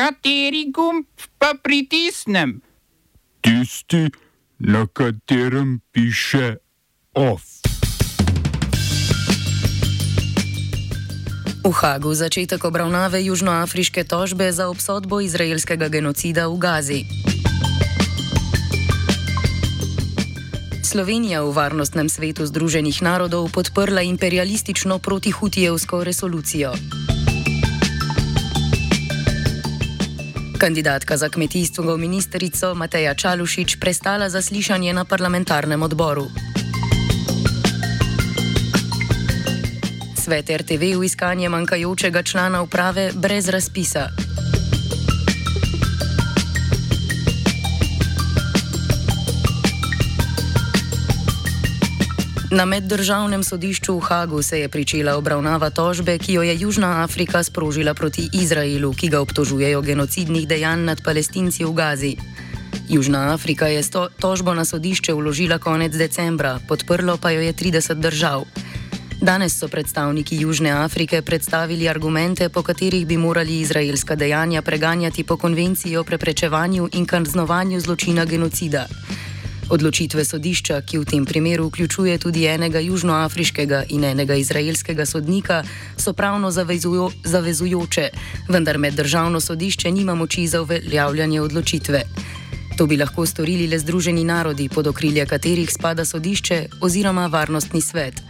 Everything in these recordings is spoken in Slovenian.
Kateri gumb pa pritisnem? Tisti, na katerem piše OF. V Hagu začetek obravnave južnoafriške tožbe za obsodbo izraelskega genocida v Gazi. Slovenija v Varnostnem svetu Združenih narodov podprla imperialistično protihutijevsko resolucijo. Kandidatka za kmetijstvo ministrico Mateja Čalušič prestala zaslišanje na parlamentarnem odboru. Svet RTV v iskanje manjkajočega člana uprave brez razpisa. Na meddržavnem sodišču v Hagu se je pričela obravnava tožbe, ki jo je Južna Afrika sprožila proti Izraelu, ki ga obtožujejo genocidnih dejanj nad palestinci v Gazi. Južna Afrika je tožbo na sodišče vložila konec decembra, podprlo pa jo je 30 držav. Danes so predstavniki Južne Afrike predstavili argumente, po katerih bi morali izraelska dejanja preganjati po konvenciji o preprečevanju in kaznovanju zločina genocida. Odločitve sodišča, ki v tem primeru vključuje tudi enega južnoafriškega in enega izraelskega sodnika, so pravno zavezujo, zavezujoče, vendar med državno sodišče nima moči za uveljavljanje odločitve. To bi lahko storili le Združeni narodi, pod okrilje katerih spada sodišče oziroma varnostni svet.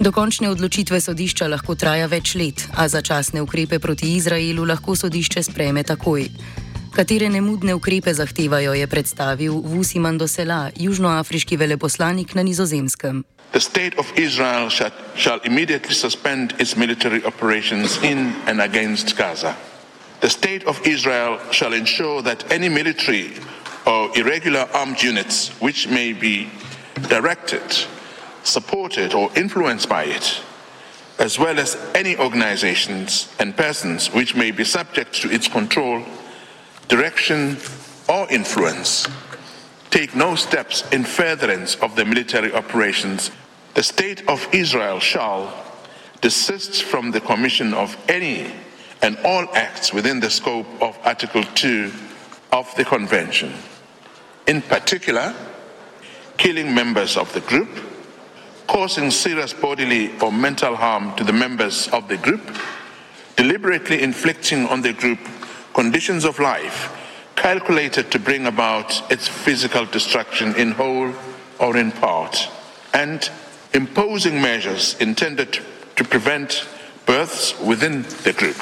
Dokončne odločitve sodišča lahko traja več let, a začasne ukrepe proti Izraelu lahko sodišče sprejme takoj. Katere nemudne ukrepe zahtevajo, je predstavil Vusi Mandosela, južnoafriški veleposlanik na nizozemskem. The state of Israel shall, shall immediately suspend its military operations in and against Gaza. The state of Israel shall ensure that any military or irregular armed units which may be directed, supported, or influenced by it, as well as any organizations and persons which may be subject to its control, direction, or influence take no steps in furtherance of the military operations, the State of Israel shall desist from the commission of any and all acts within the scope of Article 2 of the Convention. In particular, killing members of the group, causing serious bodily or mental harm to the members of the group, deliberately inflicting on the group conditions of life calculated to bring about its physical destruction in whole or in part, and imposing measures intended to prevent births within the group.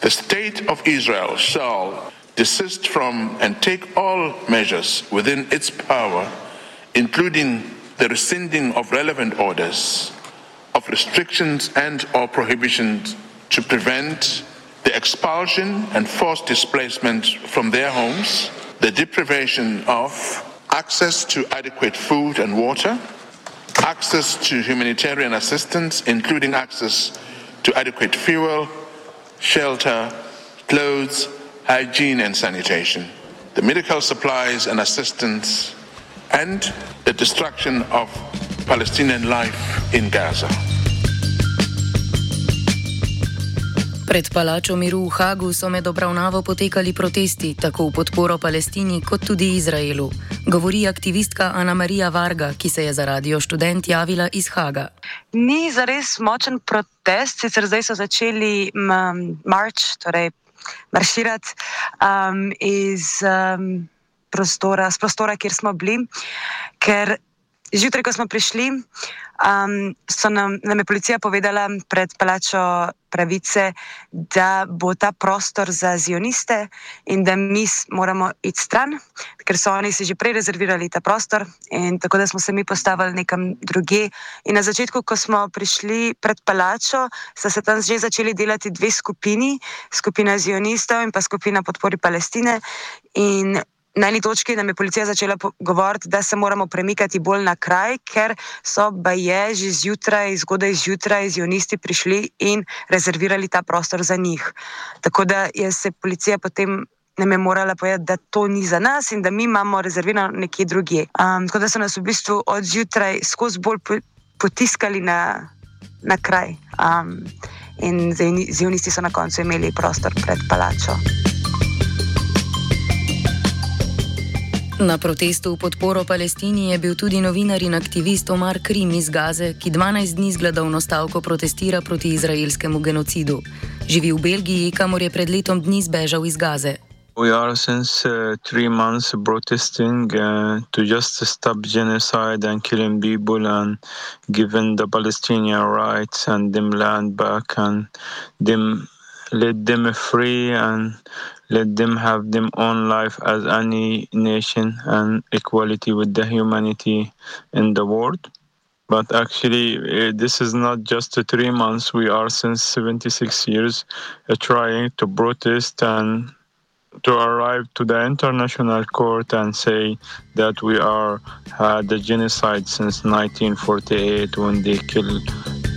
The State of Israel shall desist from and take all measures within its power, including the rescinding of relevant orders, of restrictions and or prohibitions to prevent the expulsion and forced displacement from their homes, the deprivation of access to adequate food and water, access to humanitarian assistance, including access to adequate fuel, shelter, clothes, hygiene, and sanitation, the medical supplies and assistance, and the destruction of Palestinian life in Gaza. Pred palačo miru v Hagu so med obravnavo potekali protesti, tako v podporo Palestini kot tudi Izraelu. Govori aktivistka Ana Marija Varga, ki se je za radio študent javila iz Haga. Ni zares močen protest, sicer zdaj so začeli marš, torej marširati um, iz um, prostora, prostora, kjer smo bili, ker Zjutraj, ko smo prišli, um, nam, nam je policija povedala pred palačo pravice, da bo ta prostor za zioniste in da mi moramo iti stran, ker so oni si že prej rezervirali ta prostor. Tako da smo se mi postavili nekam druge. In na začetku, ko smo prišli pred palačo, so se tam že začeli delati dve skupini, skupina zionistov in pa skupina podpori Palestine. In Na eni točki nam je policija začela govoriti, da se moramo premikati bolj na kraj, ker so baje že zjutraj, zgodaj zjutraj, zionisti prišli in rezervirali ta prostor za njih. Tako da je se policija potem nam je morala povedati, da to ni za nas in da mi imamo rezervirano nekje drugje. Um, tako da so nas v bistvu od zjutraj skozi bolj potiskali na, na kraj. Um, in zionisti so na koncu imeli prostor pred palačo. Na protestu v podporo Palestini je bil tudi novinar in aktivist Omar Krim iz Gaze, ki 12 dni z gladovno stavko protestira proti izraelskemu genocidu. Živi v Belgiji, kamor je pred letom dni zbežal iz Gaze. We are since uh, three months protesting uh, to just stop genocide and killing people and giving the Palestinian rights and them land back and them let them free and let them have their own life as any nation and equality with the humanity in the world. But actually, uh, this is not just three months. We are since 76 years uh, trying to protest and to arrive to the international court and say that we are had the genocide since 1948 when they killed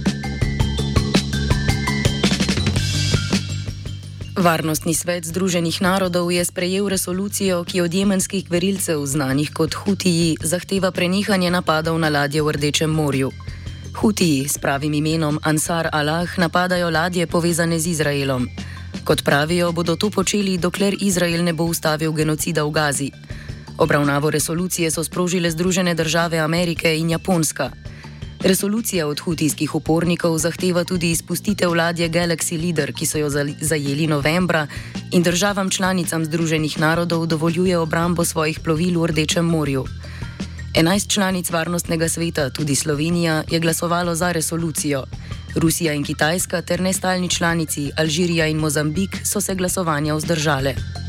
Varnostni svet Združenih narodov je sprejel resolucijo, ki od jemenskih gverilcev, znanih kot Hutiji, zahteva prenehanje napadov na ladje v Rdečem morju. Hutiji s pravim imenom Ansar Allah napadajo ladje povezane z Izraelom. Kot pravijo, bodo to počeli, dokler Izrael ne bo ustavil genocida v Gazi. Obravnavo resolucije so sprožile Združene države Amerike in Japonska. Resolucija od hutijskih upornikov zahteva tudi izpustitev ladje Galaxy Leader, ki so jo zajeli novembra, in državam članicam Združenih narodov dovoljuje obrambo svojih plovil v Rdečem morju. Enajst članic Varnostnega sveta, tudi Slovenija, je glasovalo za resolucijo. Rusija in Kitajska ter nestalni članici Alžirija in Mozambik so se glasovanja vzdržale.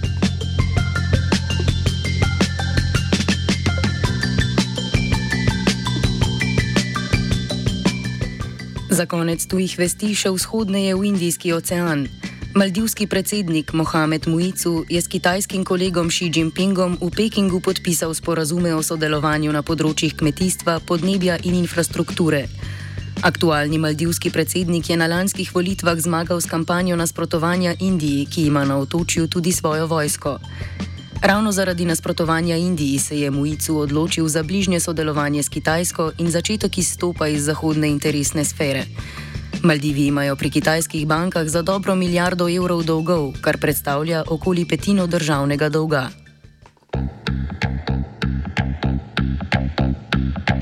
Za konec tujih vesti še vzhodneje v Indijski ocean. Maldivski predsednik Mohamed Muicu je s kitajskim kolegom Xi Jinpingom v Pekingu podpisal sporazume o sodelovanju na področjih kmetijstva, podnebja in infrastrukture. Aktualni maldivski predsednik je na lanskih volitvah zmagal s kampanjo nasprotovanja Indiji, ki ima na otočju tudi svojo vojsko. Ravno zaradi nasprotovanja Indiji se je Muicu odločil za bližnje sodelovanje s Kitajsko in začetek izstopa iz zahodne interesne sfere. Maldivi imajo pri kitajskih bankah za dobro milijardo evrov dolgov, kar predstavlja okoli petino državnega dolga.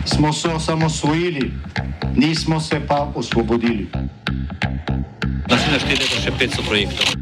Smo se osamosvojili, nismo se pa osvobodili. Naslednje število je še 500 projektov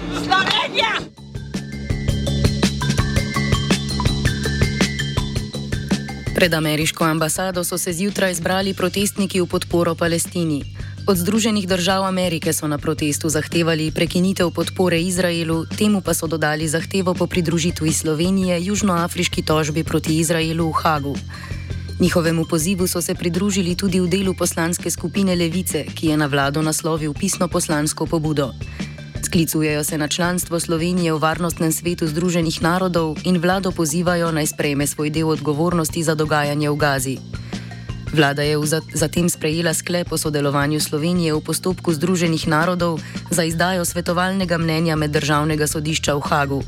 Pred ameriško ambasado so se zjutraj zbrali protestniki v podporo Palestini. Od Združenih držav Amerike so na protestu zahtevali prekinitev podpore Izraelu, temu pa so dodali zahtevo po pridružitvi Slovenije južnoafriški tožbi proti Izraelu v Hagu. Njihovemu pozivu so se pridružili tudi v delu poslanske skupine Levice, ki je na vlado naslovil pisno poslansko pobudo. Sklicujejo se na članstvo Slovenije v Varnostnem svetu Združenih narodov in vlado pozivajo naj sprejme svoj del odgovornosti za dogajanje v Gazi. Vlada je zatem sprejela sklep o sodelovanju Slovenije v postopku Združenih narodov za izdajo svetovalnega mnenja med državnega sodišča v Hagu.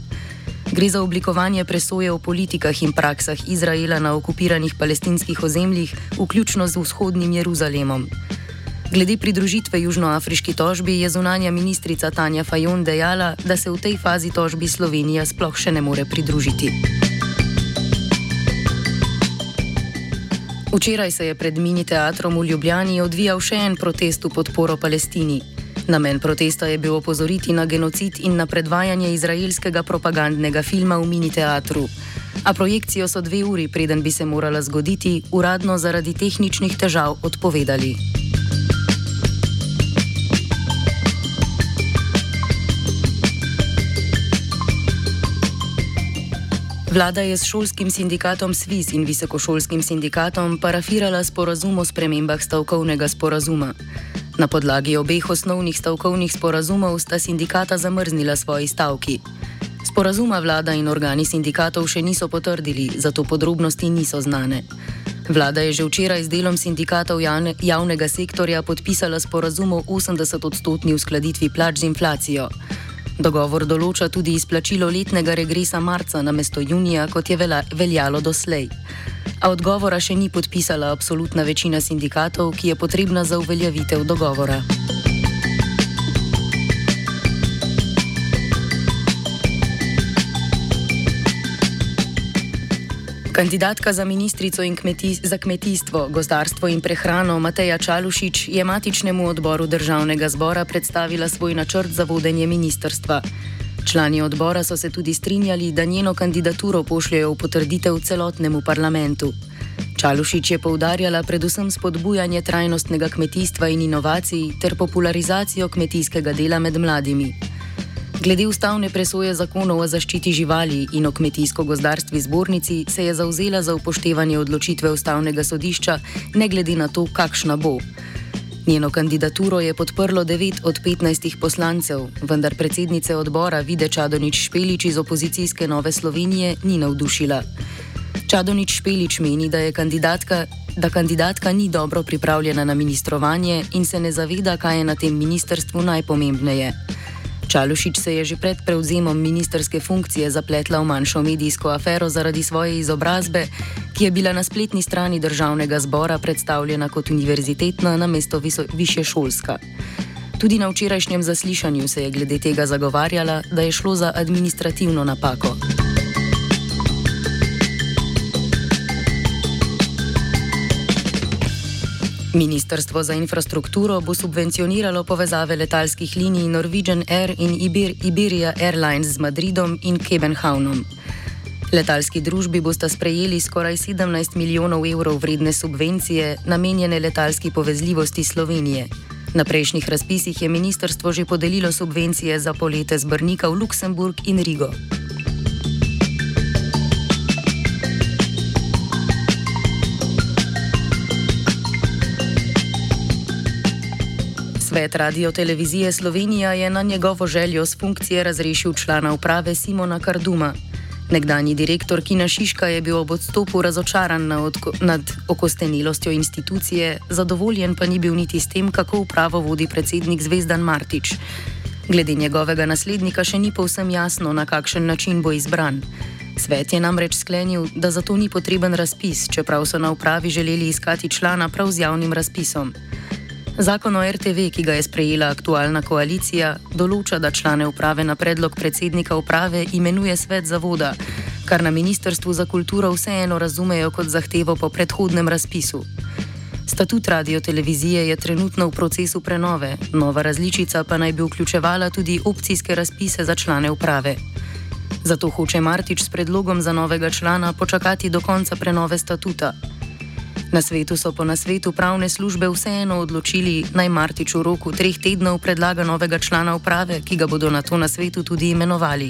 Gre za oblikovanje presoje o politikah in praksah Izraela na okupiranih palestinskih ozemljih, vključno z vzhodnim Jeruzalemom. Glede pridružitve južnoafriški tožbi je zunanja ministrica Tanja Fajon dejala, da se v tej fazi tožbi Slovenija sploh še ne more pridružiti. Včeraj se je pred mini teatrom v Ljubljani odvijal še en protest v podporo Palestini. Namen protesta je bil opozoriti na genocid in na predvajanje izraelskega propagandnega filma v mini teatru. A projekcijo so dve uri, preden bi se morala zgoditi, uradno zaradi tehničnih težav odpovedali. Vlada je s šolskim sindikatom SWIS in visokošolskim sindikatom parafirala sporazum o spremembah stavkovnega sporazuma. Na podlagi obeh osnovnih stavkovnih sporazumov sta sindikata zamrznila svoji stavki. Sporazuma vlada in organi sindikatov še niso potrdili, zato podrobnosti niso znane. Vlada je že včeraj z delom sindikatov javne, javnega sektorja podpisala sporazum o 80-odstotni uskladitvi plač z inflacijo. Dogovor določa tudi izplačilo letnega regresa marca na mesto junija, kot je veljalo doslej. A odgovora še ni podpisala absolutna večina sindikatov, ki je potrebna za uveljavitev dogovora. Kandidatka za ministrico kmetij, za kmetijstvo, gozdarstvo in prehrano Mateja Čalušič je matičnemu odboru državnega zbora predstavila svoj načrt za vodenje ministrstva. Člani odbora so se tudi strinjali, da njeno kandidaturo pošljajo v potrditev celotnemu parlamentu. Čalušič je poudarjala predvsem spodbujanje trajnostnega kmetijstva in inovacij ter popularizacijo kmetijskega dela med mladimi. Glede ustavne presoje zakonov o zaščiti živali in o kmetijsko-gozdarstvi zbornici se je zauzela za upoštevanje odločitve ustavnega sodišča, ne glede na to, kakšna bo. Njeno kandidaturo je podprlo 9 od 15 poslancev, vendar predsednice odbora Vide Čadonič Špelič iz opozicijske Nove Slovenije ni navdušila. Čadonič Špelič meni, da, kandidatka, da kandidatka ni dobro pripravljena na ministrovanje in se ne zaveda, kaj je na tem ministrstvu najpomembneje. Čalušič se je že pred prevzemom ministerske funkcije zapletla v manjšo medijsko afero zaradi svoje izobrazbe, ki je bila na spletni strani državnega zbora predstavljena kot univerzitetna namesto višješolska. Tudi na včerajšnjem zaslišanju se je glede tega zagovarjala, da je šlo za administrativno napako. Ministrstvo za infrastrukturo bo subvencioniralo povezave letalskih linij Norwegian Air in Iber Iberia Airlines z Madridom in Kebenhavnom. Letalski družbi boste sprejeli skoraj 17 milijonov evrov vredne subvencije, namenjene letalski povezljivosti Slovenije. Na prejšnjih razpisih je ministrstvo že podelilo subvencije za polete z Brnika v Luksemburg in Rigo. Svet Radio Televizije Slovenija je na njegovo željo z funkcije razrešil člana uprave Simona Karduma. Nekdanji direktor Kina Šiška je bil ob odstopu razočaran nad okostenilostjo institucije, zadovoljen pa ni bil niti s tem, kako upravo vodi predsednik Zvezdan Martič. Glede njegovega naslednika še ni povsem jasno, na kakšen način bo izbran. Svet je namreč sklenil, da za to ni potreben razpis, čeprav so na upravi želeli iskati člana prav z javnim razpisom. Zakon o RTV, ki ga je sprejela aktualna koalicija, določa, da člane uprave na predlog predsednika uprave imenuje svet zavoda, kar na Ministrstvu za kulturo vseeno razumejo kot zahtevo po predhodnem razpisu. Statut radio televizije je trenutno v procesu prenove, nova različica pa naj bi vključevala tudi opcijske razpise za člane uprave. Zato hoče Martič s predlogom za novega člana počakati do konca prenove statuta. Na svetu so po nasvetu pravne službe vseeno odločili, naj Martič v roku treh tednov predlaga novega člana uprave, ki ga bodo na to nasvetu tudi imenovali.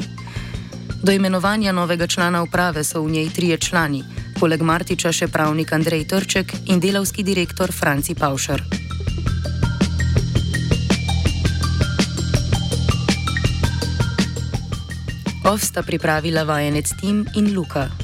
Do imenovanja novega člana uprave so v njej trije člani, poleg Martiča še pravnik Andrej Trček in delavski direktor Franci Paušar. Ovsta pripravila vajenec Tim in Luka.